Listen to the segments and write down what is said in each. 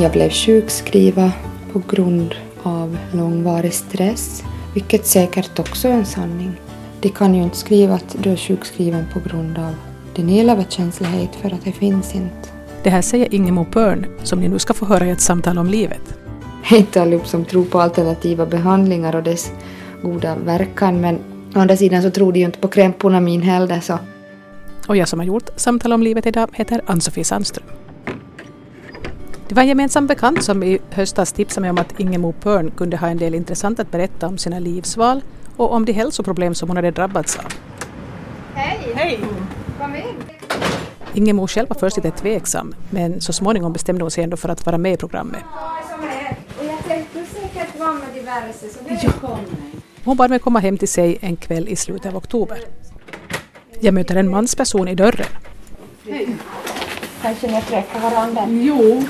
Jag blev sjukskriven på grund av långvarig stress, vilket säkert också är en sanning. De kan ju inte skriva att du är sjukskriven på grund av din elöverkänslighet för att det finns inte. Det här säger Ingemo Pörn som ni nu ska få höra i ett samtal om livet. Inte allihop som tror på alternativa behandlingar och dess goda verkan men å andra sidan så tror de ju inte på krämporna heller så. Och jag som har gjort Samtal om livet idag heter Ann-Sofie Sandström. Det var en gemensam bekant som i höstas tipsade mig om att Ingemo Pörn kunde ha en del intressant att berätta om sina livsval och om de hälsoproblem som hon hade drabbats av. Hej! Hej! Kom in! Ingemo själv var först lite tveksam men så småningom bestämde hon sig ändå för att vara med i programmet. Och jag tänkte säkert vara med diverse så välkommen. Hon bad mig komma hem till sig en kväll i slutet av oktober. Jag möter en mansperson i dörren. Kanske ni träffar varandra? Jo.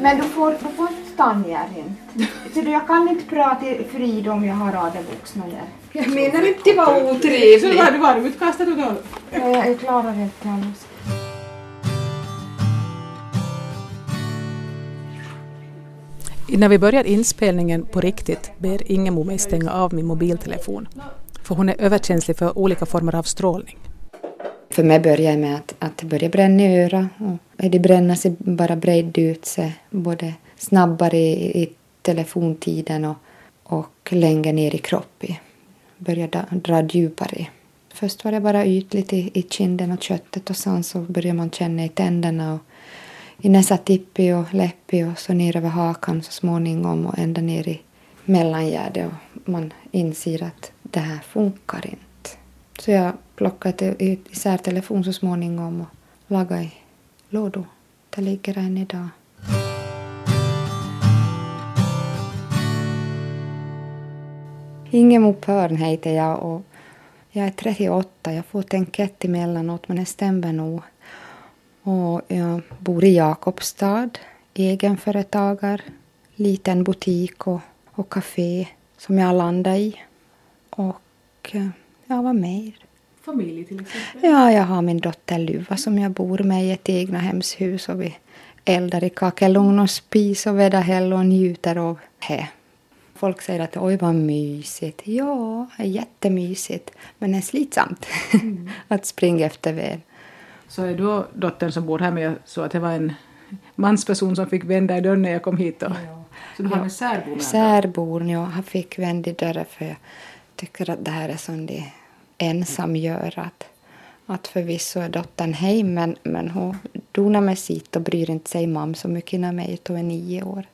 Men du får, du får inte stanna här inte. Så du, jag kan inte prata frid om jag har radervuxna där. Jag menar inte det var Så otrevligt. var du var du utkastad och då? Jag, jag klarar inte annars. Innan vi börjar inspelningen på riktigt ber Ingemo mig stänga av min mobiltelefon. För hon är överkänslig för olika former av strålning. För mig börjar det med att, att det bränna i örat. Och det bränner sig bara bredd ut sig både snabbare i, i telefontiden och, och längre ner i kroppen. Börjar dra, dra djupare. Först var det bara ytligt i, i kinden och köttet och sen så börjar man känna i tänderna och i näsa tippi och läppi och så ner över hakan så småningom och ända ner i mellangärdet och man inser att det här funkar inte. Så jag plockade isär telefon så småningom och lagade i lådor. Där ligger än idag. Ingemo Pörn heter jag och jag är 38. Jag får tänkett emellanåt men det stämmer nog. Och jag bor i Jakobstad, egenföretagare, liten butik och, och café som jag landade i. Och eh, ja, vad mer? Familj till exempel. Ja, jag har min dotter Luva som jag bor med i ett egna hemshus och vi eldar i kakelugn och spis och vedahäll och njuter av det. Folk säger att oj vad mysigt. Ja, jättemysigt. Men det är slitsamt att springa efter ved. Så är då dottern som bor här med så att det var en mansperson som fick vända i dörren när jag kom hit. Och, Så du har en särbo med Särbor, ja, han fick vänd i dörren för jag tycker att det här är som det ensam gör. Att, att förvisso är dottern hem men, men hon donar med sitt och bryr inte sig mam så mycket när mig då är nio år.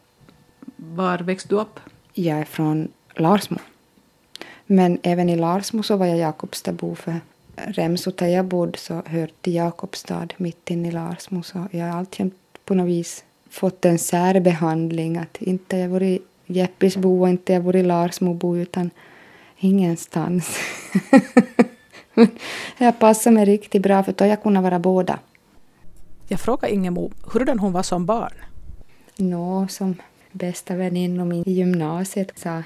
Var växte du upp? Jag är från Larsmo. Men även i Larsmo så var jag Jakobstadbo för Remso där jag bodde så hörde till Jakobstad mitt inne i Larsmo så jag har alltid på något vis fått en särbehandling att inte jag varit Jeppesbo och inte jag varit Larsmobo utan ingenstans. Jag passar mig riktigt bra för då jag kunde vara båda. Jag frågade Ingemo hurdan hon var som barn. Nå, som bästa väninna i gymnasiet sa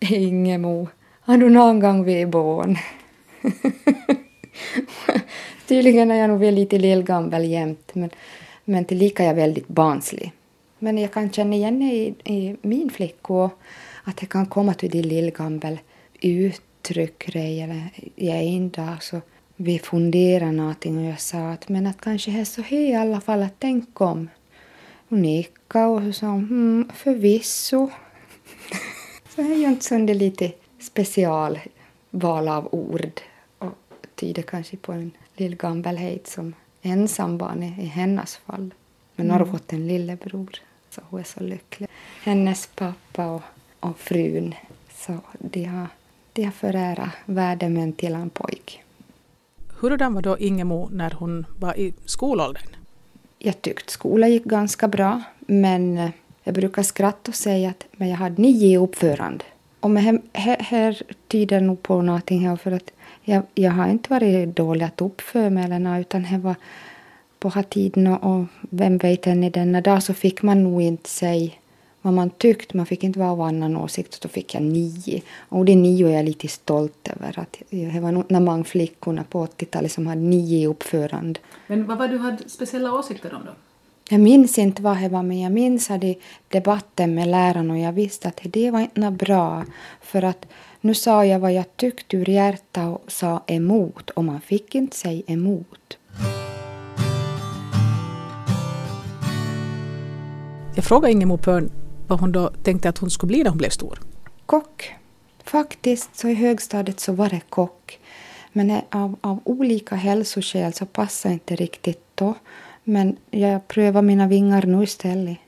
Ingemo, har du någon gång varit barn? Tydligen är jag nog lite lillgammal jämt, men, men tillika är jag väldigt barnslig. Men jag kan känna igen i, i min flicka att det kan komma till de lillgammal uttryck eller i en dag så vi funderar någonting och jag sa att men att kanske är så här i alla fall att tänk om. Hon nickade och sa mm, förvisso. så det är ju inte så det lite special val av ord och tyder kanske på en lillgammalhet som ensambarn i, i hennes fall. Men nu har hon fått en lillebror så hon är så lycklig. Hennes pappa och, och frun så de har, de har förärat värdemen till en pojk. Hurdan var då Ingemo när hon var i skolåldern? Jag tyckte skolan gick ganska bra, men eh, jag brukar skratta och säga att men jag hade nio i uppförande. Och med här, här, här tyder nog på någonting här för att jag, jag har inte varit dålig att uppföra mig eller något, utan det var på den här tiden och, och vem vet än i denna dag så fick man nog inte säga vad man tyckte. Man fick inte vara av annan åsikt. Så då fick jag nio. Och det nio är jag lite stolt över. Att det var när många flickorna på 80-talet som hade nio i uppförande. Men vad var du hade speciella åsikter om då? Jag minns inte vad det var, men jag minns i debatten med läraren och jag visste att det var inte bra. För att nu sa jag vad jag tyckte ur hjärtat och sa emot och man fick inte säga emot. Jag frågade Ingemo Pörn vad hon då tänkte att hon skulle bli när hon blev stor. Kock. Faktiskt så i högstadiet så var det kock. Men av, av olika hälsoskäl så passade inte riktigt då. Men jag prövar mina vingar nu istället.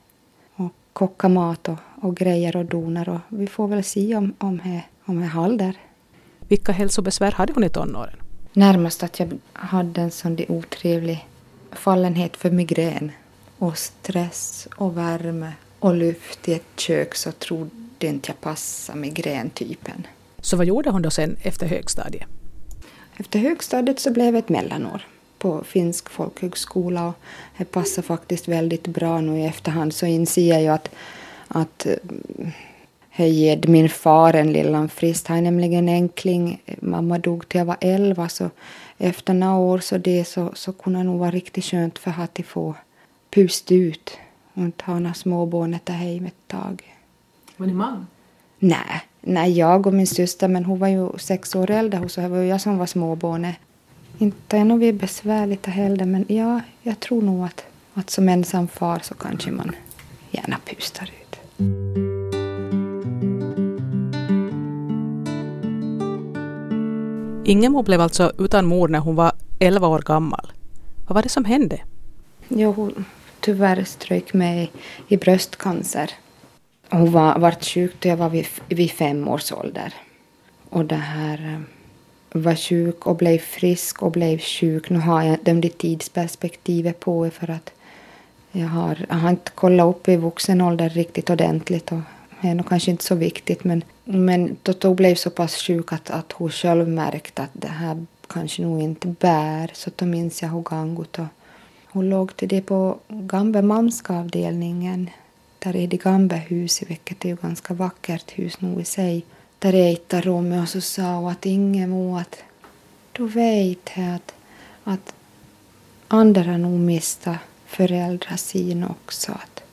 Och koka mat och, och grejer och donar och vi får väl se om, om jag om jag håller. Vilka hälsobesvär hade hon i tonåren? Närmast att jag hade en sån otrevlig fallenhet för migrän och stress och värme och luft i ett kök så trodde inte jag passade migräntypen. Så vad gjorde hon då sen efter högstadiet? Efter högstadiet så blev det ett mellanår på finsk folkhögskola och det passar faktiskt väldigt bra nu i efterhand så inser jag ju att, att Höjed, min far, en lillan frist, han är nämligen enkling. Mamma dog till jag var elva så efter några år så det så, så kunde det nog vara riktigt skönt för att få pusta ut och inte ha några småbarn där hem ett tag. Var ni man? Nej, nej, jag och min syster, men hon var ju sex år äldre så det var ju jag som var småbarnet. Inte är nog vi besvärligt heller, men ja, jag tror nog att, att som ensam far så kanske man gärna pustar ut. Ingemo blev alltså utan mor när hon var 11 år gammal. Vad var det som hände? Jo, hon tyvärr strök mig i bröstcancer. Hon var, vart sjuk då jag var vid, vid fem års ålder. Och det här eh, var sjuk och blev frisk och blev sjuk. Nu har jag det tidsperspektivet på för att jag har, jag har inte kollat upp i vuxen ålder riktigt ordentligt och det är nog kanske inte så viktigt men, men Toto blev så pass sjuk att, att hon själv märkte att det här kanske nog inte bär så då minns jag hur Gangut... och hon låg till det på Gambe Mamska avdelningen där är det gamla huset vilket är ju ganska vackert hus nog i sig. Där är ett rum och så sa hon att ingen må att du vet att, att andra nog mista föräldrar sin också. Att,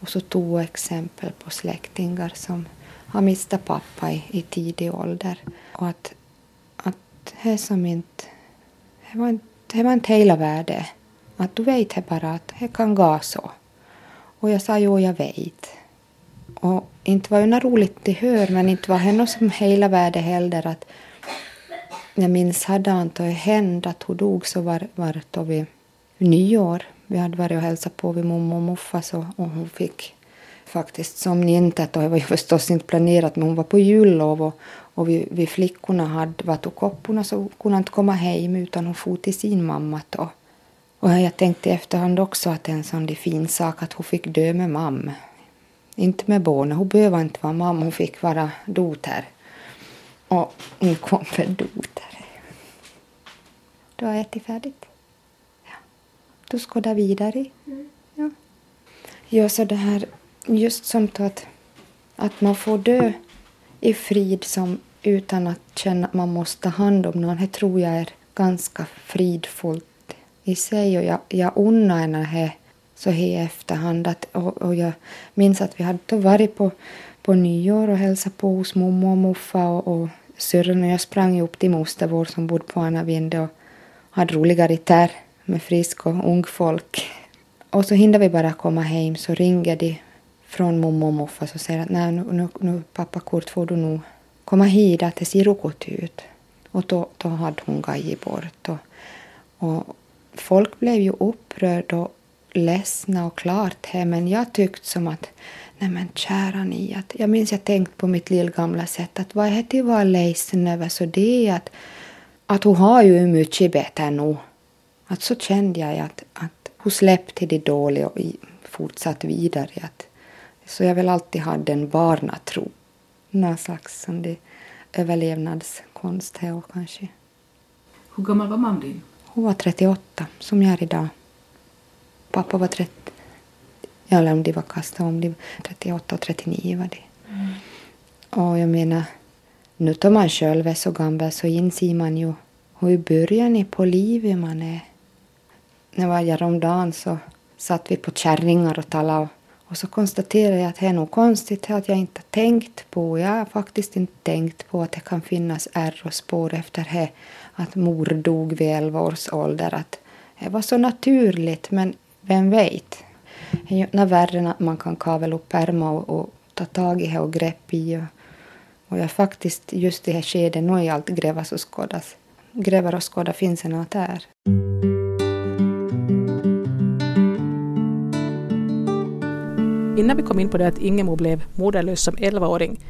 och så tog exempel på släktingar som har mistat pappa i, i tidig ålder. Och att, att det som inte... Det var inte, det var inte hela världen. Att du vet det bara att det kan gå så. Och jag sa jo, jag vet. Och inte var det roligt det hör, men inte var det något som hela världen heller. Att jag minns hade det hände att hon dog så var, var då vid nyår vi hade varit och hälsat på vid mormor och morfar så, och hon fick faktiskt som inte. och det var ju förstås inte planerat men hon var på jullov och, och vi, vi flickorna hade varit och kopporna så kunde inte komma hem utan hon for till sin mamma då. Och jag tänkte i efterhand också att det är en sån fin sak att hon fick dö med mamma. Inte med barnen, hon behöver inte vara mamma, hon fick vara doter. Och nu kommer doter. Du har ätit färdigt? du skådar vidare. Mm. Ja. ja, så det här just som att, att man får dö i frid som utan att känna att man måste ta hand om någon, det tror jag är ganska fridfullt i sig och jag, jag unnar henne det så här i efterhand. Att, och, och jag minns att vi hade varit på, på nyår och hälsat på hos mormor och morfar och, och syrran och jag sprang upp till moster vår som bodde på Anna Vinde och hade roligare där med frisk och ung folk. Och så hinner vi bara komma hem så ringer de från mormor och morfar och säger att nej nu, nu, nu pappa Kurt får du nog komma hit att det ser ut. Och då, då hade hon gått bort. Och, och folk blev ju upprörda och ledsna och klart här men jag tyckte som att nej men kära ni, att jag minns jag tänkte på mitt lillgamla sätt att vad är det att vara ledsen över så det är att, att hon har ju mycket bättre nu att så kände jag att, att hon släppte det dåliga och fortsatt vidare. Att, så jag väl alltid hade en barnatro. Någon slags som det överlevnadskonst här kanske. Hur gammal var mamma din? Hon var 38, som jag är idag. Pappa var 30. Eller om de var kastade om, de 38 och 39 var det. Mm. Och jag menar, nu tar man själv är så gammal så inser man ju hur i början på livet man är när var häromdagen så satt vi på kärringar och talade och, och så konstaterade jag att det är nog konstigt att jag inte tänkt på, jag har faktiskt inte tänkt på att det kan finnas ärr och spår efter det, att mor dog vid 11 års ålder. Att det var så naturligt, men vem vet? Det är ju värre att man kan kavla upp ärmar och, och ta tag i det och grepp i. Och, och jag faktiskt just i det här skedet nu är allt grävas och skådas. Grävar och skådar, finns det något där? Innan vi kom in på det att Ingemo blev moderlös som 11-åring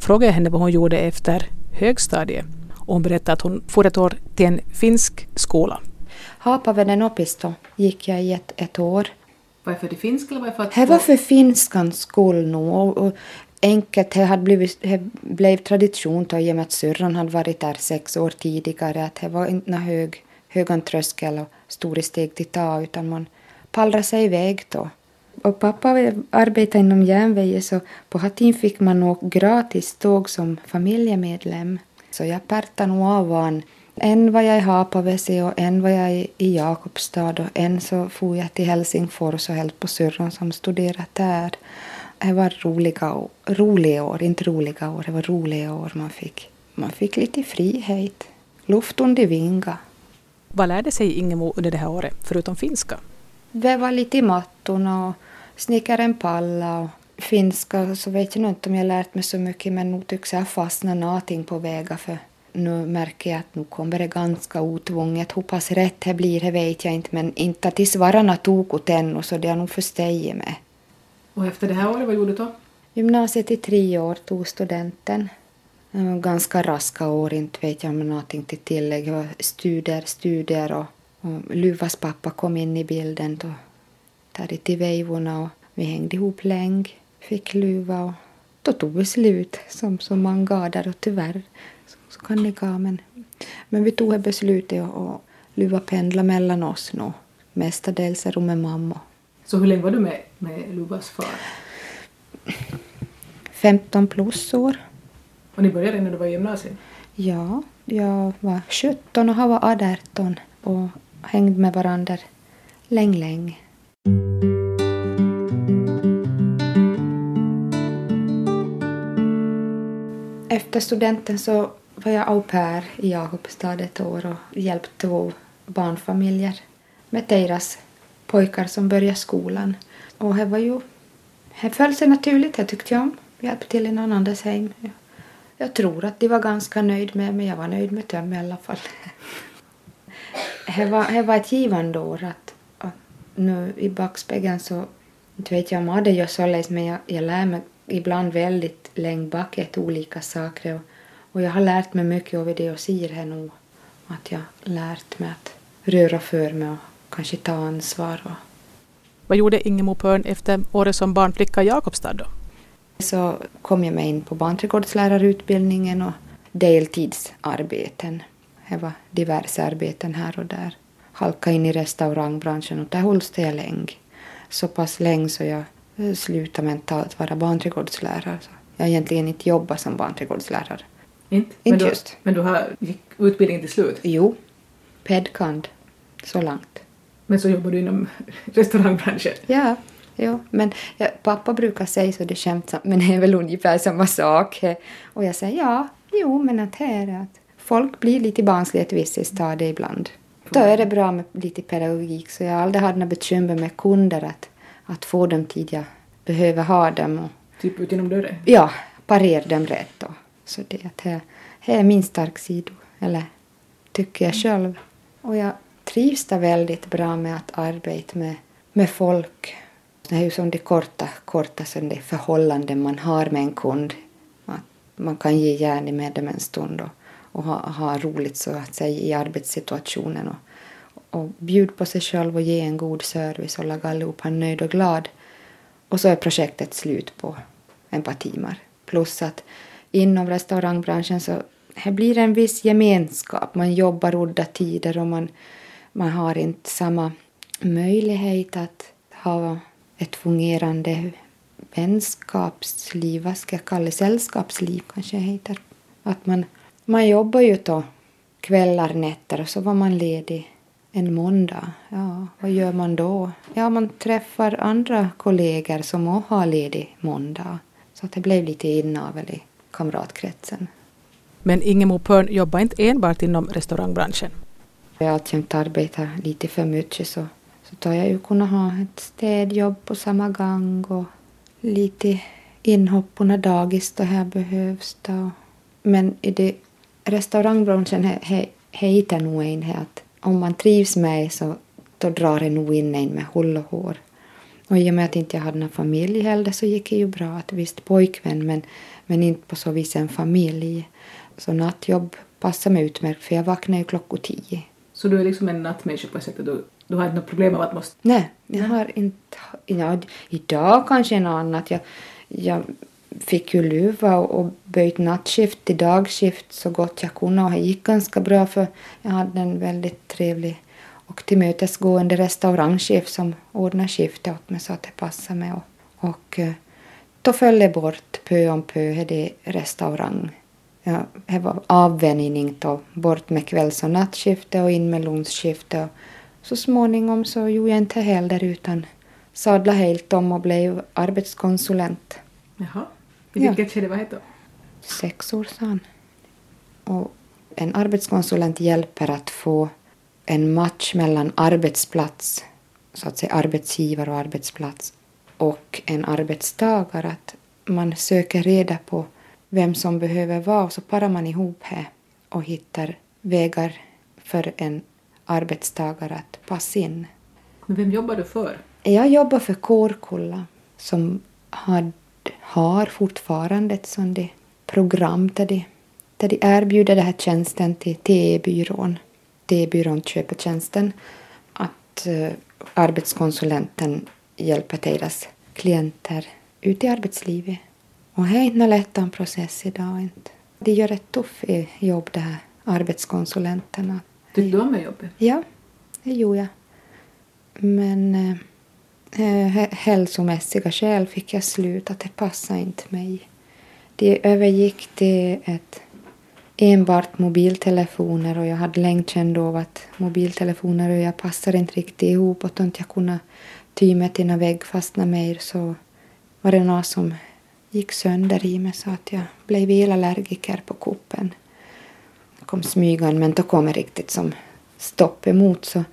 frågade jag henne vad hon gjorde efter högstadiet. Och hon berättade att hon for ett år till en finsk skola. Haapaveden opisto gick jag i ett, ett år. Var det för det finska eller var det för att... Det var för finskans skull nu. Och, och enkelt, det, hade blivit, det blev tradition då, i och med att syrran hade varit där sex år tidigare. Att det var inte hög, hög tröskel och stora steg till ta utan man pallrade sig iväg då. Och pappa arbetade inom järnvägen så på Hattin fick man åka gratis tåg som familjemedlem. Så jag pärtade nog av van. En var jag i Haapavesi och en var jag i Jakobstad och en så for jag till Helsingfors och höll på syrran som studerat där. Det var roliga, roliga år, inte roliga år, det var roliga år man fick. Man fick lite frihet, luft under vingar. Vad lärde sig Ingemo under det här året, förutom finska? Var lite i mattorna och snickaren en palla och finska så vet jag inte om jag lärt mig så mycket men nog tycks jag fastna någonting på vägar för nu märker jag att nu kommer det ganska otvunget. Hur pass rätt det blir det vet jag inte men inte tills vararna tog åt ännu så det har nog förstejit med. Och efter det här året, vad gjorde du då? Gymnasiet i tre år, tog studenten. Ganska raska år, inte vet jag om någonting till tillägg. Studier, studier och, och Luvas pappa kom in i bilden då där till vejvorna och vi hängde ihop länge, fick luva och då tog vi slut som så många gader och tyvärr så, så kan det gå men, men vi tog beslutet och, och luva pendla mellan oss nu mestadels är med mamma. Så hur länge var du med, med Luvas far? 15 plus år. Och ni började när du var i gymnasiet? Ja, jag var 17 och han var 18 och hängde med varandra länge, länge. Efter studenten så var jag au pair i Jakobstad ett år och hjälpte två barnfamiljer med deras pojkar som började skolan. Och det var ju... Det föll sig naturligt, det tyckte jag om. Hjälpte till i någon annans hem. Jag tror att de var ganska nöjda med mig, jag var nöjd med dem i alla fall. Det var, det var ett givande år att, att nu i backspegeln så inte vet jag om det gör således men jag, jag lär mig ibland väldigt länge bak ett olika saker och, och jag har lärt mig mycket av det och ser här nu att jag lärt mig att röra för mig och kanske ta ansvar. Och... Vad gjorde Ingemo Pörn efter året som barnflicka i Jakobstad då? Så kom jag med in på barnträdgårdslärarutbildningen och deltidsarbeten. Det var diverse arbeten här och där. Halka in i restaurangbranschen och där hölls det länge. Så pass länge så jag sluta mentalt vara barnträdgårdslärare. Jag har egentligen inte jobbat som barnträdgårdslärare. Inte? Inte men du, just. Men du har gick utbildningen till slut? Jo, pedkand. Så långt. Men så jobbar du inom restaurangbranschen? Ja, jo. men ja, pappa brukar säga så det skämtsamt men det är väl ungefär samma sak. Och jag säger ja, jo men att här är att folk blir lite barnsliga ett visst stadie ibland. Då är det bra med lite pedagogik så jag har aldrig haft några bekymmer med kunder att att få dem tid jag behöver ha dem. Och, typ ut genom dörren? Ja, parera dem rätt. Då. Så det, det, det är min stark sida, eller tycker jag själv. Och jag trivs där väldigt bra med att arbeta med, med folk. Det är ju som det korta, korta som det förhållanden man har med en kund. Att man kan ge järn med dem en stund och, och ha, ha roligt så att säga i arbetssituationen. Och, och bjuda på sig själv och ge en god service och laga allihopa nöjd och glad. Och så är projektet slut på ett par timmar. Plus att inom restaurangbranschen så här blir det en viss gemenskap. Man jobbar udda tider och man, man har inte samma möjlighet att ha ett fungerande vänskapsliv, vad ska jag kalla det, sällskapsliv kanske det heter. Att man, man jobbar ju då kvällar, nätter och så var man ledig en måndag. Ja, vad gör man då? Ja, man träffar andra kollegor som också har ledig måndag. Så att det blev lite inavel i kamratkretsen. Men Ingemo Pörn jobbar inte enbart inom restaurangbranschen. Jag har alltjämt arbetat lite för mycket så, så tar jag ju kunna ha ett städjobb på samma gång och lite inhopp på när dagis det här behövs. Då. Men i det restaurangbranschen heter nog en att om man trivs med så då drar det nog in en med hull och hår. Och i och med att inte jag hade någon familj heller så gick det ju bra. att Visst pojkvän men, men inte på så vis en familj. Så nattjobb passar mig utmärkt för jag vaknar ju klockan tio. Så du är liksom en nattmänniska på ett sätt? Du, du har inte något problem med att måste... Nej, jag har inte... Ja, idag kanske en annat. Jag, jag fick ju luva och böjt nattskift till dagskift så gott jag kunde och det gick ganska bra för jag hade en väldigt trevlig och tillmötesgående restaurangchef som ordnade skiftet åt mig så att det passade mig. Och, och eh, då föll det bort pö om pö, det restaurang. Ja, det var avvänjning då, bort med kvälls och nattskifte och in med lunchskifte. Så småningom så gjorde jag inte heller utan sadlade helt om och blev arbetskonsulent. Jaha. I vilket ja. skede var det då? Sex år sedan. Och en arbetskonsulent hjälper att få en match mellan arbetsplats, så att säga arbetsgivare och arbetsplats, och en arbetstagare. Att man söker reda på vem som behöver vad och så parar man ihop här och hittar vägar för en arbetstagare att passa in. Men vem jobbar du för? Jag jobbar för Kårkulla som hade har fortfarande ett sånt program där de, där de erbjuder den här tjänsten till TE-byrån. TE-byrån köper tjänsten att uh, arbetskonsulenten hjälper deras klienter ut i arbetslivet. Och det är inte lätt process idag. Inte. De gör ett tufft jobb, de här arbetskonsulenterna. Tyckte du om jobbet? Ja, det gjorde jag. Men uh, eh, Eh, hälsomässiga skäl fick jag sluta, det passade inte mig. Det övergick till ett enbart mobiltelefoner och jag hade länge känt av att mobiltelefoner och jag passade inte riktigt ihop och inte jag kunde ty mig till vägg fastna mer så var det något som gick sönder i mig så att jag blev elallergiker på kuppen. Jag kom smygan men då kom det riktigt som stopp emot så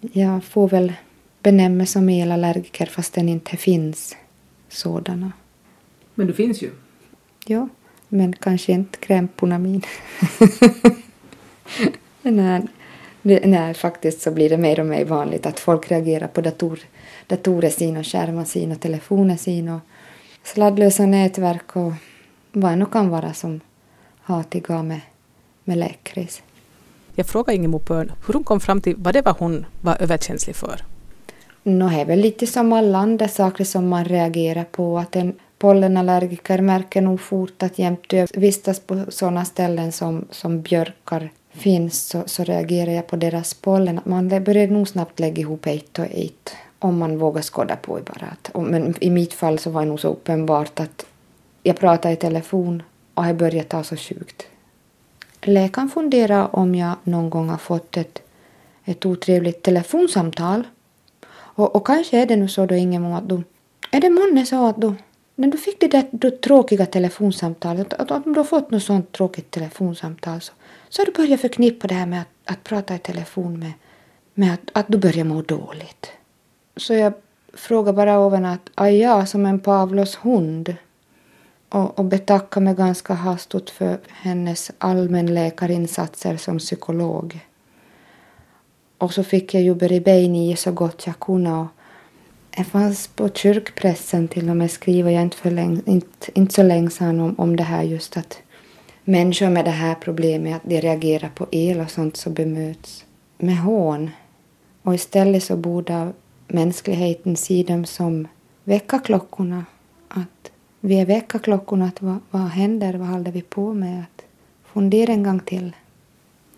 jag får väl benämner som elallergiker fast den inte finns sådana. Men du finns ju. Ja, men kanske inte krämporna min. nej, nej, faktiskt så blir det mer och mer vanligt att folk reagerar på dator, datorer sin och skärmar sin och telefoner sin och sladdlösa nätverk och vad det kan vara som har till med, med läckris. Jag frågade Ingemo Pörn hur hon kom fram till vad det var hon var överkänslig för. Nå, det är väl lite som alla andra saker som man reagerar på. Att en pollenallergiker märker nog fort att jämt jag vistas på sådana ställen som, som björkar finns så, så reagerar jag på deras pollen. Man börjar nog snabbt lägga ihop ett och ett om man vågar skåda på bara. Att, men i mitt fall så var det nog så uppenbart att jag pratade i telefon och jag började ta så sjukt. Läkaren funderar om jag någon gång har fått ett, ett otrevligt telefonsamtal och, och kanske är det nu så då Ingemo att du, är det månne så att du, när du fick det där då, tråkiga telefonsamtalet, att, att du har fått något sånt tråkigt telefonsamtal så, så har du börjat förknippa det här med att, att prata i telefon med, med att, att du börjar må dåligt. Så jag frågar bara oven att, Aja, som en Pavlos hund och, och betackar mig ganska hastigt för hennes allmänläkarinsatser som psykolog. Och så fick jag ju bergbein så gott jag kunde. Det fanns på kyrkpressen till och med skriver jag inte, för länge, inte, inte så länge sedan om, om det här just att människor med det här problemet, att de reagerar på el och sånt så bemöts med hån. Och istället så borde mänskligheten se dem som väckarklockorna. Att vi är väckarklockorna, att vad, vad händer, vad håller vi på med? Att fundera en gång till.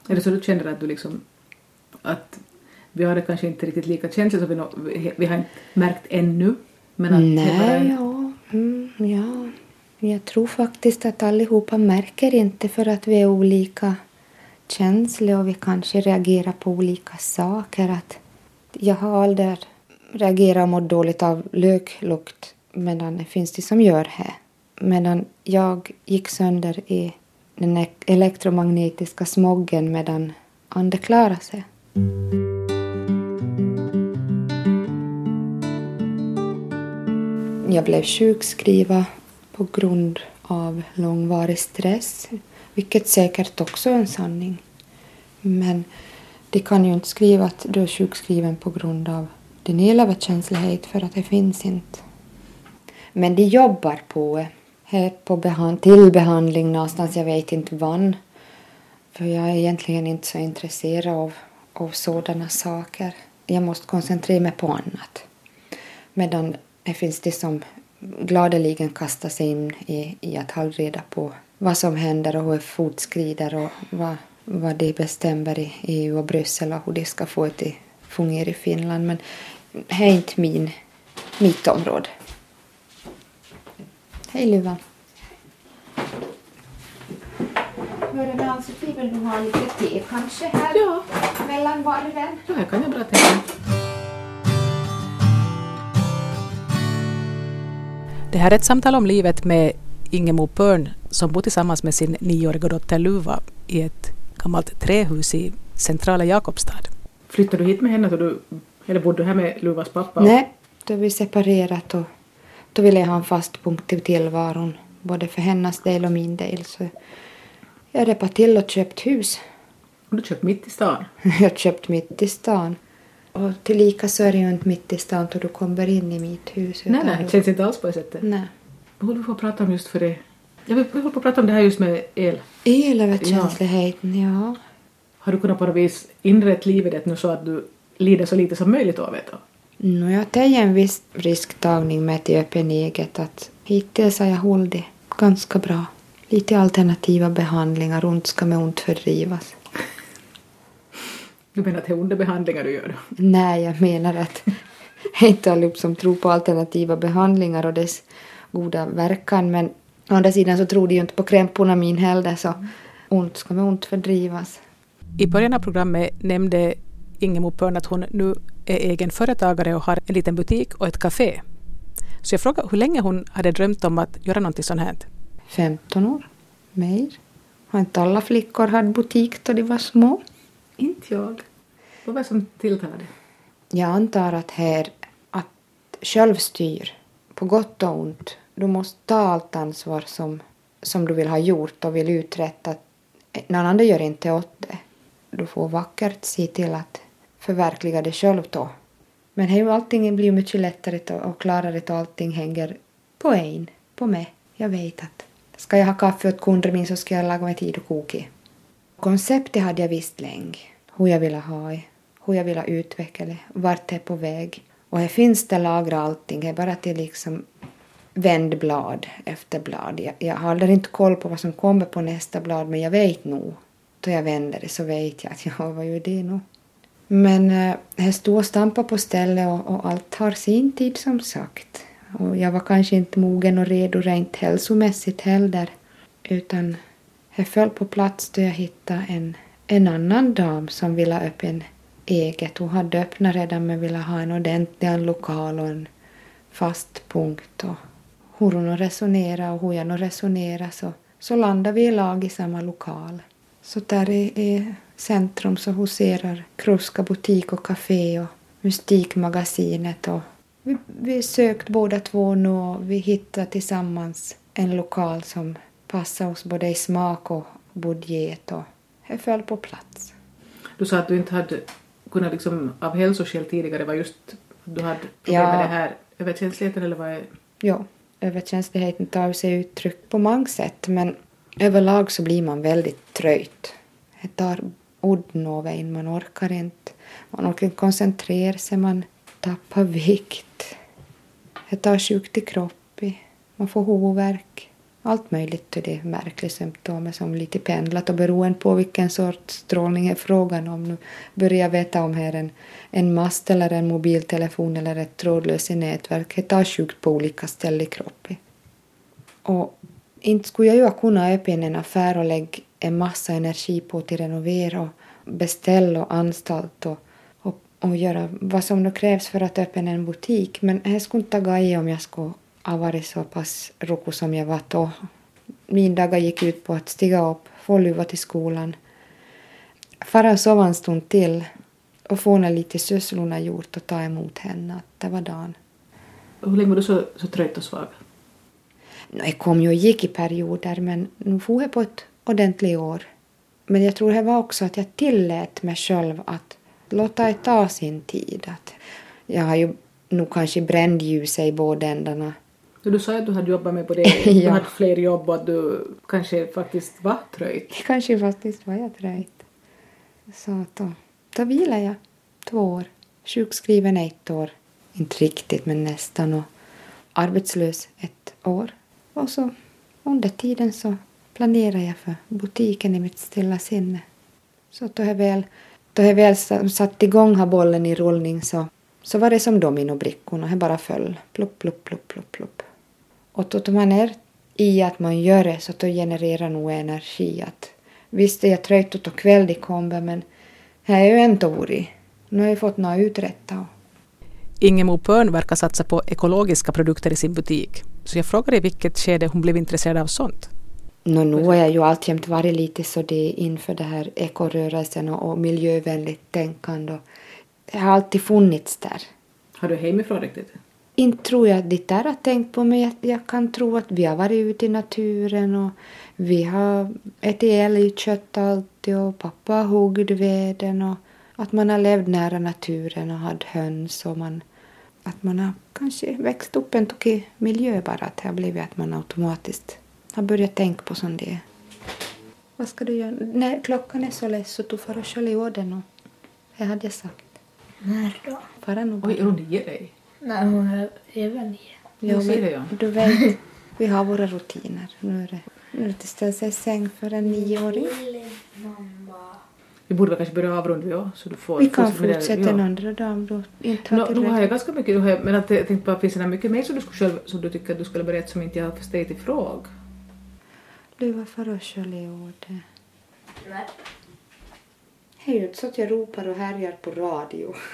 Är det så du känner att du liksom att vi har det kanske inte riktigt lika känsligt som vi, no, vi, vi har inte märkt ännu. Men att Nej, ja, mm, ja. Jag tror faktiskt att allihopa märker inte för att vi är olika känslig och vi kanske reagerar på olika saker. Att jag har aldrig reagerat och mått dåligt av löklukt medan det finns det som gör här. Medan jag gick sönder i den elektromagnetiska smoggen medan Ande klarade sig. Jag blev sjukskriven på grund av långvarig stress, vilket säkert också är en sanning. Men de kan ju inte skriva att du är sjukskriven på grund av din elöverkänslighet för att det finns inte. Men de jobbar på eh, det. på behand till behandling någonstans, jag vet inte vann. För jag är egentligen inte så intresserad av, av sådana saker. Jag måste koncentrera mig på annat. Medan det finns de som gladeligen kastar sig in i, i att hålla reda på vad som händer och hur det fortskrider och vad, vad de bestämmer i EU och Bryssel och hur de ska få det att fungera i Finland. Men det är inte min, mitt område. Hej Luva. Hörru, Ann-Sofie, vill du ha lite te kanske här Ja, mellan varven? det här kan jag bra tänka. Det här är ett samtal om livet med Ingemo Pörn som bor tillsammans med sin nioåriga dotter Luva i ett gammalt trähus i centrala Jakobstad. Flyttade du hit med henne då du, eller bodde du här med Luvas pappa? Nej, då vi separerat och då ville jag ha en fast punkt i tillvaron, både för hennes del och min del. Så jag repade till och köpt hus. Och du köpte mitt i stan? Jag köpt mitt i stan. Och tillika så är det ju inte mitt i stan då du kommer in i mitt hus. Nej, nej, det känns inte alls på det sättet. Nej. Vad håller vi på att prata om just för det? Jag vill, vi håller på att prata om det här just med el. Elöverkänsligheten, ja. Har du kunnat på något vis inrätta livet nu så att du lider så lite som möjligt av det? No, jag tar en viss risktagning med till öppen eget att hittills har jag hållit ganska bra. Lite alternativa behandlingar, ont ska med ont fördrivas. Du menar att det är underbehandlingar du gör? Nej, jag menar att jag inte allihop som tror på alternativa behandlingar och dess goda verkan men å andra sidan så tror de ju inte på krämporna min heller så ont ska med ont fördrivas. I början av programmet nämnde Ingemo Pörn att hon nu är egen företagare och har en liten butik och ett café. Så jag frågade hur länge hon hade drömt om att göra någonting sånt här. 15 år, mer. Har inte alla flickor haft butik då de var små? Inte jag. Vad var det som tilltalade? Jag antar att här att självstyr, på gott och ont, du måste ta allt ansvar som, som du vill ha gjort och vill uträtta. Någon annan gör inte åt det. Du får vackert se till att förverkliga det själv då. Men här, allting blir mycket lättare och klarare då allting hänger på en, på mig. Jag vet att ska jag ha kaffe åt kunder min så ska jag laga mig tid och koka. Konceptet hade jag visst länge, hur jag ville ha det, hur jag ville utveckla det, vart det är på väg. Och här finns det lagra allting, det är bara att det liksom vänd blad efter blad. Jag, jag håller inte koll på vad som kommer på nästa blad men jag vet nog. Då jag vänder det så vet jag att ja, vad gör det nu? Men eh, här står stod och stampade på stället och, och allt tar sin tid som sagt. Och jag var kanske inte mogen och redo rent hälsomässigt heller. Utan jag föll på plats då jag hittade en, en annan dam som ville ha öppen eget. Hon hade öppnat redan men ville ha en ordentlig en lokal och en fast punkt. Och hur hon nu resonerade och hur jag nu resonerade så, så landade vi i lag i samma lokal. Så där i, i centrum så huserar Kruska butik och café och Mystikmagasinet och vi, vi sökt båda två nu och vi hittade tillsammans en lokal som passar oss både i smak och budget och det föll på plats. Du sa att du inte hade kunnat liksom av hälsoskäl tidigare var just du hade problem Ja. med det här överkänsligheten eller vad är Jo, överkänsligheten tar sig uttryck på många sätt men överlag så blir man väldigt tröjt. Det tar udden av en, man orkar inte. Man orkar inte koncentrera sig, man tappar vikt. Jag tar sjukt i kroppen, man får huvudvärk. Allt möjligt till det märkliga symptom som lite pendlat och beroende på vilken sorts strålning är frågan om. Nu börjar jag veta om här en, en mast eller en mobiltelefon eller ett trådlöst nätverk. Det tar sjukt på olika ställen i kroppen. Och inte skulle jag ju kunna öppna en affär och lägga en massa energi på att renovera och beställa och anstalta. och, och, göra vad som nu krävs för att öppna en butik. Men det skulle inte ha gått om jag skulle ha varit så pass roko som jag var då. Min dagar gick ut på att stiga upp, få luva till skolan, fara och sova en stund till och få lite sysslorna gjort och ta emot henne. Det var dagen. Och hur länge var du så, så trött och svag? Jag kom ju och gick i perioder men nu får jag på ett ordentligt år. Men jag tror det var också att jag tillät mig själv att låta det ta sin tid. Att jag har ju nog kanske brännljuset i båda ändarna. Du sa att du hade jobbat med på det, ja. du hade fler jobb och att du kanske faktiskt var trött. Kanske faktiskt var jag trött. Så då, då vilade jag två år. Sjukskriven ett år. Inte riktigt men nästan. Och arbetslös ett år. Och så under tiden så planerade jag för butiken i mitt stilla sinne. Så då jag väl, då jag väl satt igång här bollen i rullning så, så var det som dominobrickorna, det bara föll. Plopp, plopp, plopp, plopp, plopp. Och då man är i att man gör det så då genererar nog energi. Att, visst är jag trött och kväll i kombe men här är ju ändå varit. Nu har jag fått något uträttat. Ingemo Pörn verkar satsa på ekologiska produkter i sin butik. Så jag frågade i vilket skede hon blev intresserad av sånt. No, nu har jag ju alltjämt varit lite så det inför det här ekorörelsen och, och miljövänligt tänkande. Det har alltid funnits där. Har du hemifrån riktigt? Inte tror jag att det där har tänkt på men jag, jag, kan tro att vi har varit ute i naturen och vi har ätit älgkött alltid och pappa har huggit veden och att man har levt nära naturen och haft höns och man, att man har kanske växt upp en tokig miljö bara. Att det har blivit att man automatiskt har börjat tänka på sånt det. Vad ska du göra? Nej, klockan är så less så du får skölja i den och det hade jag sagt. När då? Fara nog Oj, är hon nio dig? Nej, hon är, är väl nio. Jo, ja. Du vet, vi har våra rutiner. Nu är det, nu är det ställa sig i säng för en nioåring. Mamma. Vi borde väl kanske börja avrunda ja, så du får Vi kan fortsätta en andra dag om du inte har No, nu har jag tillräckligt. ganska mycket, nu har men att jag tänkte bara, finns det mycket mer som du, skulle själv, som du tycker att du skulle berätta som inte jag har ställt i fråga? Du, varför har skölja i år det? Är inte så att jag ropar och härjar på radio.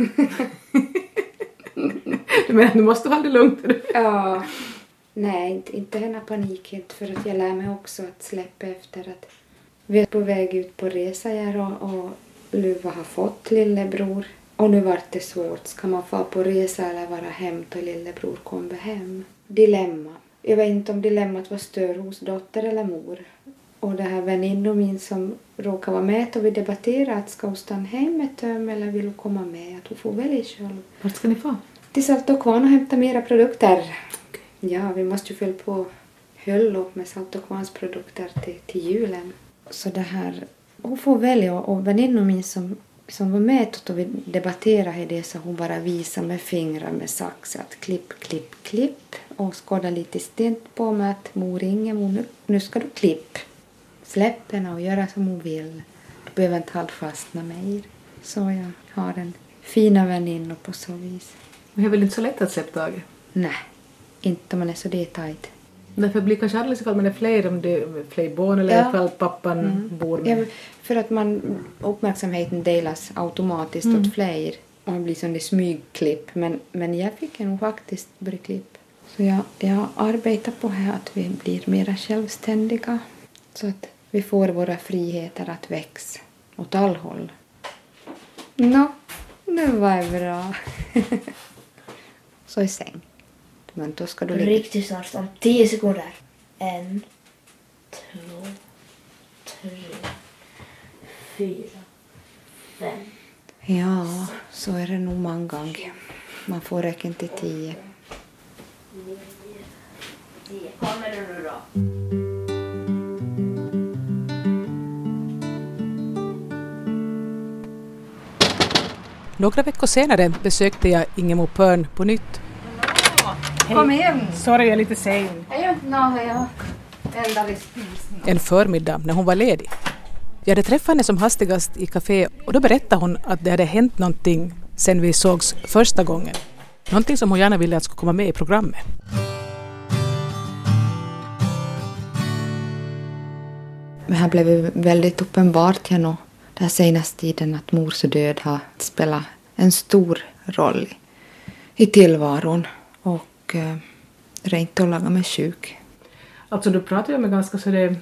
Du menar nu måste du ha det lugnt? Ja. Nej, inte, inte denna panik inte för att jag lär mig också att släppa efter att vi är på väg ut på resa jag och, och Luva har fått lillebror. Och nu vart det svårt. Ska man få på resa eller vara hem till lillebror kommer hem? Dilemma. Jag vet inte om dilemmat var större hos dotter eller mor. Och det här väninnor min som råkar vara med och vi debatterar att ska hon stanna hem med töm eller vill hon komma med? Att hon får välja själv. Vart ska ni få? Till Salto Kvarn och hämta mera produkter. Ja, vi måste ju fylla på höllo med Salto Kvarns produkter till, till julen. Så det här, hon får välja och väninnor min som, som var med och vi debatterade det så hon bara visade med fingrar med sax att klipp, klipp, klipp och skådade lite stint på mig att mor Ingemo, nu, nu ska du klipp. Släpp henne och göra som hon vill. Du behöver inte hålla fastna mer. Så jag har en fina väninnor på så vis. Men det är väl inte så lätt att släppa taget? Nej, inte om man är så det tajt. Därför blir kanske alldeles ifall man är fler, om det är fler barn eller Ja. ifall pappan bor med. Ja, för att man, uppmärksamheten delas automatiskt åt fler och det blir som det smygklipp. Men, men jag fick nog faktiskt börja klipp. Så jag, jag arbetar på här att vi blir mera självständiga. Så att vi får våra friheter att växa åt all håll. Nå, nu var det bra. så i säng. Men då ska du ligga... Riktigt snart, om tio sekunder. En, två, tre, fyra, fem. Ja, så är det nog många gånger. Man får räcka till tio. Tio. Kommer du nu då? Några veckor senare besökte jag Ingemo Pörn på nytt. Kom igen! Sorry, jag är lite sen. Jag gör inte något, jag eldar i spisen. En förmiddag när hon var ledig. Jag hade träffat henne som hastigast i café och då berättade hon att det hade hänt någonting sen vi sågs första gången. Någonting som hon gärna ville att skulle komma med i programmet. Men här blev det väldigt uppenbart genom den här senaste tiden att mors död har spelat en stor roll i tillvaron och eh, rent att laga mig sjuk. Alltså du pratar ju med ganska så det...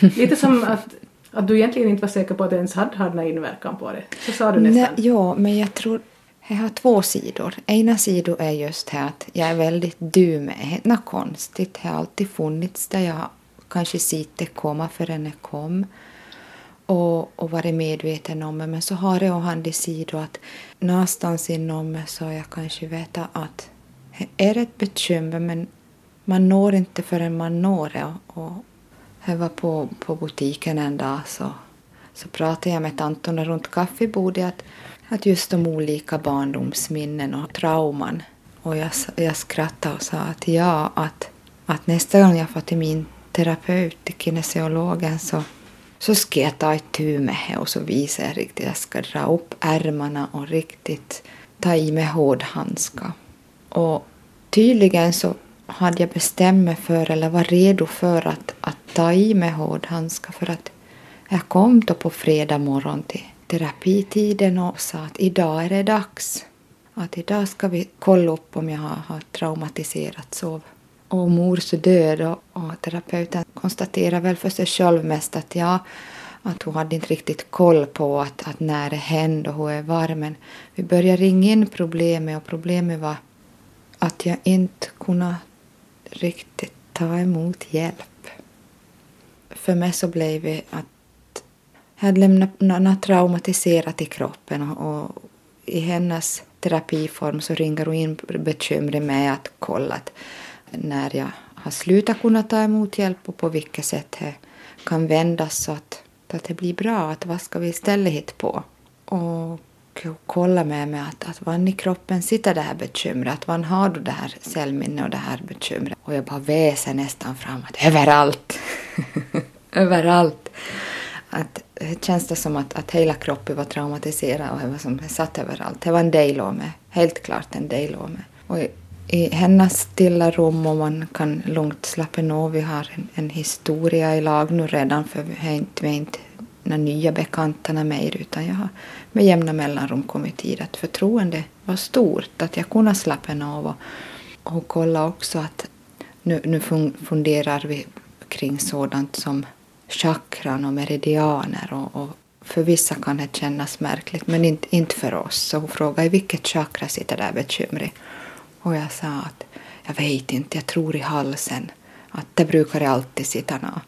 Lite som att, att du egentligen inte var säker på att det ens hade haft någon inverkan på det. Så sa du nästan. Nej, ja, men jag tror jag har två sidor. Ena sidan är just här att jag är väldigt du med. Något konstigt har alltid funnits där jag kanske sitter komma förrän jag kom och, och varit medveten om det. Men så har jag och andra sidor att någonstans inom mig så har jag kanske vetat att det är ett bekymmer men man når inte förrän man når det. Och, jag var på, på butiken en dag så, så pratade jag med tantorna runt kaffebordet att, att just de olika barndomsminnen och trauman. Och jag, jag skrattade och sa att ja, att, att nästa gång jag får till min terapeut, till kinesiologen, så, så ska jag ta itu med det och så visar jag riktigt. Jag ska dra upp ärmarna och riktigt ta i med hårdhandskar. Och tydligen så hade jag bestämt mig för, eller var redo för att, att ta i med hårdhandskar för att jag kom då på fredag morgon till terapitiden och sa att idag är det dags. Att idag ska vi kolla upp om jag har, har traumatiserat sov. Och mors död och, och terapeuten konstaterar väl för sig själv mest att ja, att hon hade inte riktigt koll på att, att när det hände och hur det var. Men vi började ringa in problemet och problemet var att jag inte kunde riktigt ta emot hjälp. För mig så blev det att jag hade lämnat något traumatiserat i kroppen och, och i hennes terapiform så ringer hon in bekymret med att kolla att när jag har slutat kunna ta emot hjälp och på vilket sätt det kan vändas så att, att det blir bra. Att vad ska vi istället hitta på? Och kolla med mig att, att var i kroppen sitter det här bekymret, att var har du det här cellminnet och det här bekymret? Och jag bara väser nästan fram att överallt, överallt. Att det känns det som att, att hela kroppen var traumatiserad och det var som det satt överallt. Det var en del av mig, helt klart en del av mig. Och i, i hennes stilla rum och man kan lugnt slappna av. Vi har en, en historia i lag nu redan för vi har inte, vi har inte några nya bekanta mer utan jag har med jämna mellanrum kommit tid att förtroendet var stort, att jag kunde slappna av och, och kolla också att nu, nu funderar vi kring sådant som chakran och meridianer och, och för vissa kan det kännas märkligt men inte, inte för oss. Så hon frågade i vilket chakra sitter det bekymret och jag sa att jag vet inte, jag tror i halsen. Att det brukar det alltid sitta något.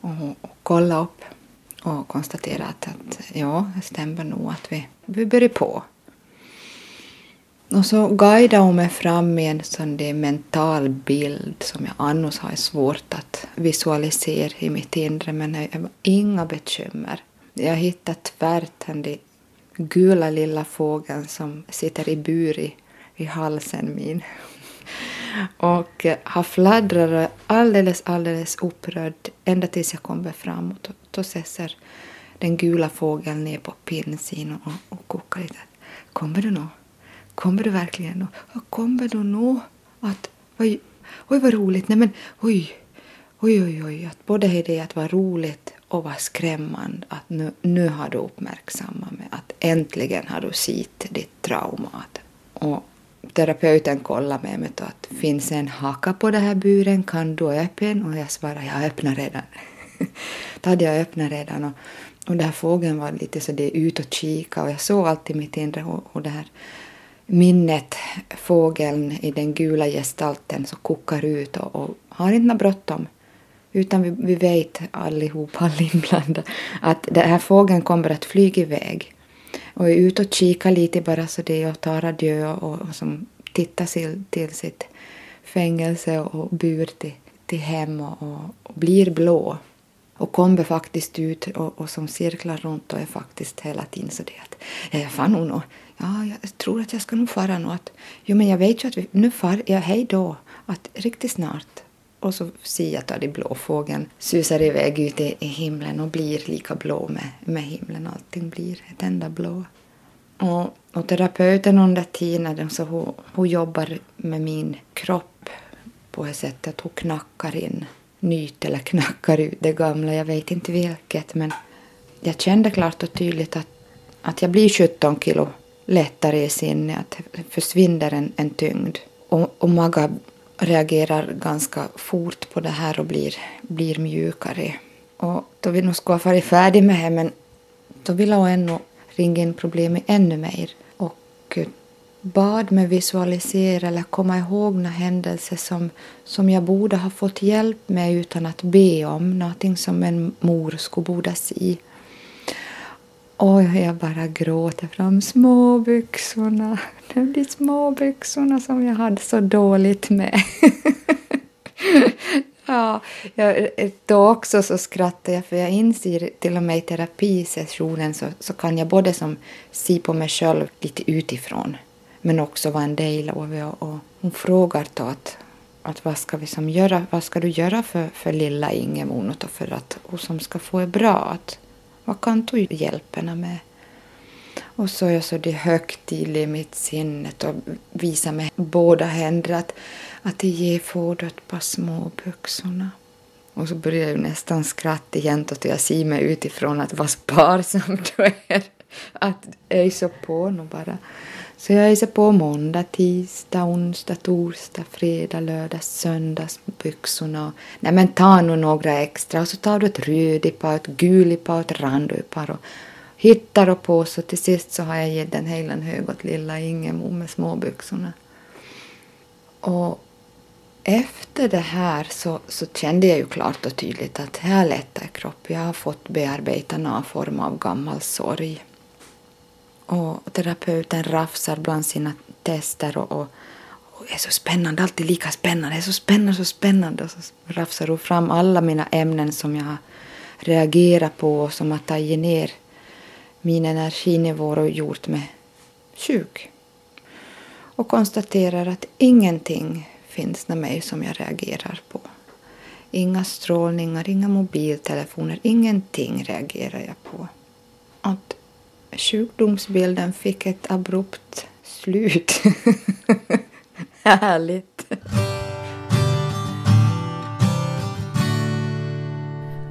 Och, och kolla upp och konstaterat att, ja, det stämmer nog att vi, vi börjar på. Och så guidade hon mig fram i en sån där mental bild som jag annars har svårt att visualisera i mitt inre men jag har inga bekymmer. Jag hittade tvärt den gula lilla fågeln som sitter i bur i, i halsen min och eh, har fladdrat alldeles, alldeles upprörd ända tills jag kommer framåt och då sätter den gula fågeln ner på pinnsin och, och kokar lite. Kommer du nå? Kommer du verkligen nå? Kommer du nå? Att, oj, oj vad roligt, nej men oj, oj, oj, oj, att både det att vara roligt och vara skrämmande, att nu, nu har du uppmärksammat mig, att äntligen har du sett ditt trauma. Och terapeuten kollade med mig då att finns en haka på den här buren, kan du öppna? Och jag svarade, jag öppnar redan då hade jag öppnat redan och, och den här fågeln var lite så det ut och kika och jag såg alltid mitt inre och, och det här minnet, fågeln i den gula gestalten som kokar ut och, och har inte något bråttom. Utan vi, vi vet allihop, alla inblandade, att den här fågeln kommer att flyga iväg. Och är ute och kika lite bara så det och tar adjö och, och som tittar till, till sitt fängelse och bur till, till hem och, och, och blir blå och kommer faktiskt ut och, och som cirklar runt och är faktiskt hela tiden så det att jag far nog nå. Ja, jag tror att jag ska nog fara nu Att, jo, men jag vet ju att vi, nu far jag hej då. Att riktigt snart. Och så ser jag att den blå fågeln susar iväg ut i, i himlen och blir lika blå med, med himlen. Allting blir ett enda blå. Och, och terapeuten under tiden så hon, hon jobbar med min kropp på det sättet att hon knackar in nyt eller knackar ut det gamla, jag vet inte vilket. Men jag kände klart och tydligt att, att jag blir 17 kilo lättare i sinne, att det försvinner en, en tyngd. Och, och Maga reagerar ganska fort på det här och blir, blir mjukare. Och då vi nog skulle ha varit färdiga med det, men då ville hon ännu ringa in problemet ännu mer. Och eh, bad mig visualisera eller komma ihåg några händelser som, som jag borde ha fått hjälp med utan att be om. Någonting som en mor skulle borde se. Och jag bara gråter fram småbyxorna. De småbyxorna som jag hade så dåligt med. ja, jag, då också så skrattar jag för jag inser till och med i terapisessionen så, så kan jag både som se på mig själv lite utifrån men också vara en del av det. Och hon frågar då att, att vad ska vi som göra, vad ska du göra för, för lilla Ingemon för att hon som ska få det bra? Att, vad kan du hjälpa henne med? Och så är jag så det högtidlig i mitt sinne och visar med båda händer att, att det ger får ett par små byxorna. Och så börjar jag nästan skratta igen och jag ser mig utifrån att vad sparsam du är. Att jag är så på nu bara. Så jag är så på måndag, tisdag, onsdag, torsdag, fredag, lördag, söndag byxorna. Nej men ta nu några extra och så tar du ett rödipa, ett gulipa och ett randigt och hittar och på så till sist så har jag gett den hela hög åt lilla Ingemo med småbyxorna. Och efter det här så, så kände jag ju klart och tydligt att här lättar kropp. Jag har fått bearbeta någon form av gammal sorg. Och terapeuten rafsar bland sina tester och, och, och är så spännande, alltid lika spännande, är så spännande, så spännande. Och så rafsar hon fram alla mina ämnen som jag har reagerat på och som har tagit ner min energinivå och gjort mig sjuk. Och konstaterar att ingenting finns med mig som jag reagerar på. Inga strålningar, inga mobiltelefoner, ingenting reagerar jag på. Att sjukdomsbilden fick ett abrupt slut. Härligt.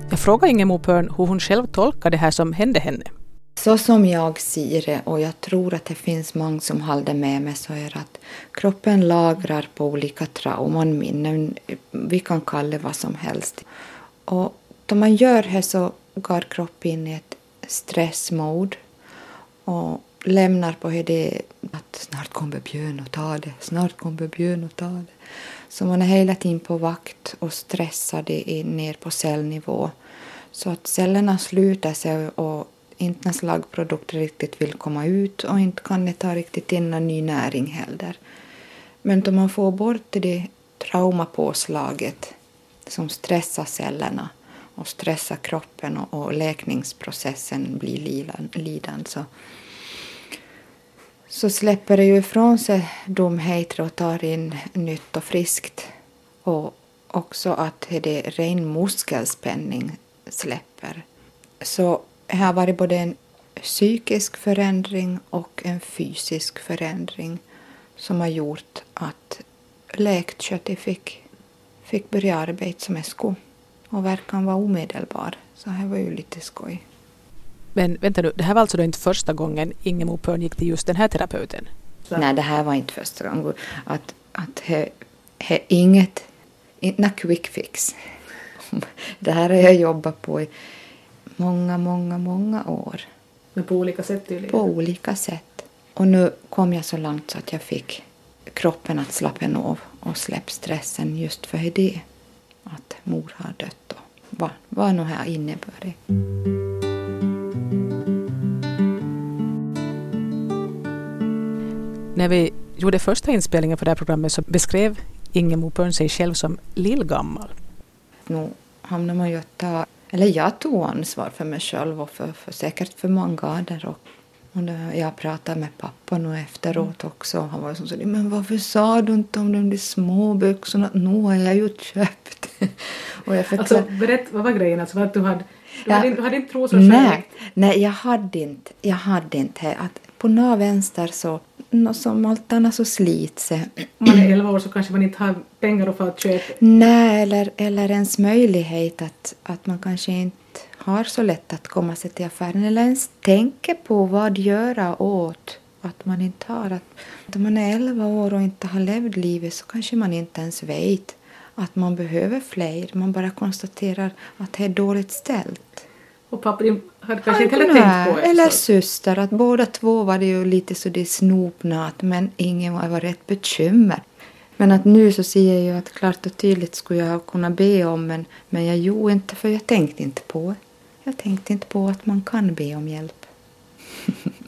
Jag frågade Ingemo Pörn hur hon själv tolkar det här som hände henne. Så som jag ser det, och jag tror att det finns många som håller med mig, så är det att kroppen lagrar på olika trauman, minnen, vi kan kalla det vad som helst. Och då man gör det så går kroppen in i ett stressmode och lämnar på det att snart kommer Björn och ta det, snart kommer Björn och ta det. Så man är hela tiden på vakt och stressad ner på cellnivå. Så att cellerna sluter sig och inte när slaggprodukter riktigt vill komma ut och inte kan det ta riktigt in någon ny näring heller. Men om man får bort det traumapåslaget som stressar cellerna och stressar kroppen och, och läkningsprocessen blir lidande så, så släpper det ju ifrån sig dumheter och tar in nytt och friskt. Och också att det ren muskelspänning släpper. Så det har varit både en psykisk förändring och en fysisk förändring som har gjort att läktköttet fick, fick börja arbeta som ett skulle och verkan var omedelbar. Så det var ju lite skoj. Men vänta nu, det här var alltså då inte första gången Ingemo Pörn gick till just den här terapeuten? Så. Nej, det här var inte första gången. Att, att he, he, inget, inte quick fix. Det här har jag jobbat på i många, många, många år. Men på olika sätt tydligen? På olika sätt. Och nu kom jag så långt så att jag fick kroppen att slappna av och släppa stressen just för det. Att mor har dött och vad, vad nu här innebär När vi gjorde första inspelningen för det här programmet så beskrev Ingemo Pörn sig själv som lillgammal. Nu hamnar man ju att ta eller jag tog ansvar för mig själv och för, för säkert för många andra. Och, och jag pratade med pappa nu efteråt också. Han var som så men varför sa du inte om de där små byxorna? Nu har jag ju köpt. Och jag alltså, berätt, vad var grejen? Alltså, att du hade, du ja, hade, du hade inte trosor nej, nej, jag hade inte. Jag hade inte. Att på några vänster så nå som allt annat så slits. Om man är 11 år så kanske man inte har pengar få att köpa. Nej, eller, eller ens möjlighet att, att man kanske inte har så lätt att komma sig till affären eller ens tänker på vad göra åt att man inte har. Att, om man är 11 år och inte har levt livet så kanske man inte ens vet att man behöver fler. Man bara konstaterar att det är dåligt ställt. Och pappa din hade kanske inte heller tänkt på det. Eller syster, att båda två var det ju lite så det snopna att men ingen var ett bekymmer. Men att nu så ser jag ju att klart och tydligt skulle jag kunna be om men, men jag gjorde inte för jag tänkte inte på. Jag tänkte inte på att man kan be om hjälp.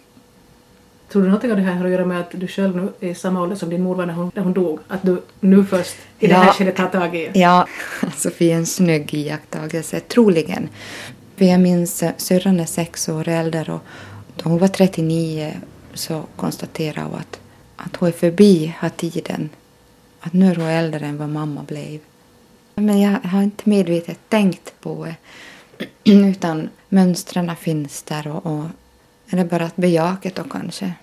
Tror du någonting av det här har att göra med att du själv nu är i samma ålder som din mor var när hon, när hon dog? Att du nu först i det Ja. här skedet tar tag i? Ja, Sofie är en snygg iakttagelse, troligen. För jag minns syrran är sex år äldre och då hon var 39 så konstaterade hon att, att hon är förbi har tiden. Att nu är hon äldre än vad mamma blev. Men jag har inte medvetet tänkt på det. Utan mönstren finns där och, och är det bara att bejaka då kanske.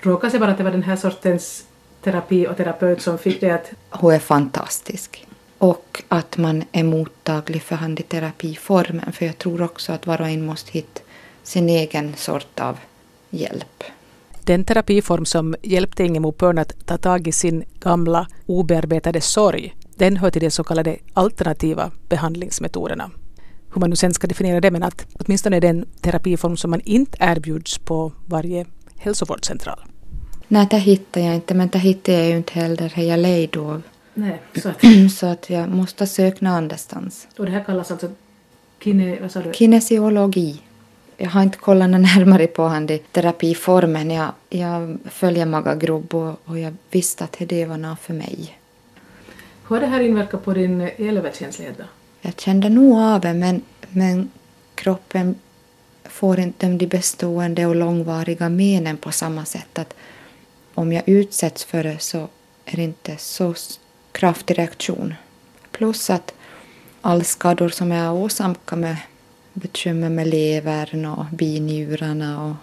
Råkade sig bara att det var den här sortens terapi och terapeut som fick dig att Hon är fantastisk. Och att man är mottaglig för handiterapiformen. För jag tror också att var och en måste hitta sin egen sort av hjälp. Den terapiform som hjälpte Ingemo Pörn att ta tag i sin gamla obearbetade sorg, den hör till de så kallade alternativa behandlingsmetoderna. Hur man nu sen ska definiera det, men att åtminstone är det en terapiform som man inte erbjuds på varje hälsovårdscentral. Nej, det hittar jag inte. Men det hittar jag ju inte heller. Det är jag lejd av. nej, så att, Så att jag måste söka någon annanstans. och det här kallas alltså kine, vad sa du? Kinesiologi. Jag har inte kollat närmare på handiterapiformen. Jag, jag följer Maga Grubb och, och jag visste att det var något för mig. Hur har det här inverkat på din elöverkänslighet då? Jag kände nog av det, men, men kroppen får inte de bestående och långvariga menen på samma sätt. att Om jag utsätts för det så är det inte så kraftig reaktion. Plus att alla skador som jag åsamkar med bekymmer med levern och binjurarna och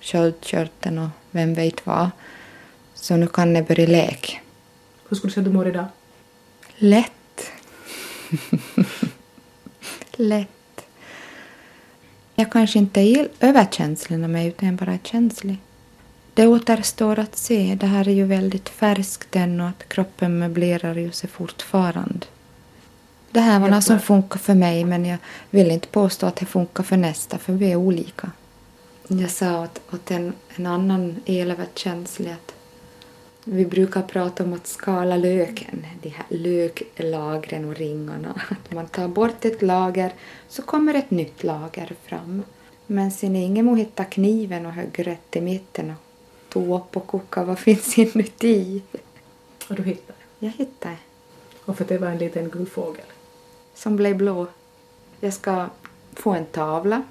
sköldkörteln och vem vet vad. Så nu kan jag börja leka. Hur skulle du säga att du mår idag? Lätt. Lätt. Jag kanske inte är överkänslig mig utan jag bara är känslig. Det återstår att se. Det här är ju väldigt färskt än och att kroppen möblerar ju sig fortfarande. Det här var något som funkar för mig men jag vill inte påstå att det funkar för nästa för vi är olika. Jag sa åt, åt en, en annan elöverkänslig att vi brukar prata om att skala löken, de här löklagren och ringarna. Att man tar bort ett lager så kommer ett nytt lager fram. Men sen Ingemo hittade kniven och högg rätt i mitten och tog upp och kokade vad finns inuti. Och du hittade. Jag hittade Och för det var en liten gul fågel. som blev blå. Jag ska få en tavla.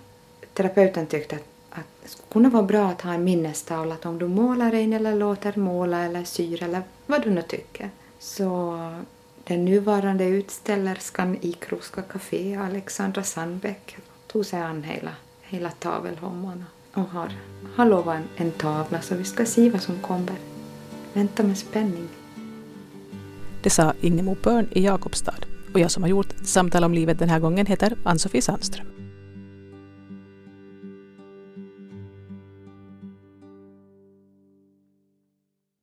Terapeuten tyckte att, att det skulle kunna vara bra att ha en minnestavla. Att om du målar en eller låter måla eller syr eller vad du nu tycker. Så den nuvarande utställerskan i Kroska Café, Alexandra Sandbäck, tog sig an hela, hela tavelhommarna och har, har lovat en, en tavla så vi ska se vad som kommer. Vänta med spänning. Det sa Ingemo Pörn i Jakobstad. Och jag som har gjort Samtal om livet den här gången heter Ann-Sofie Sandström.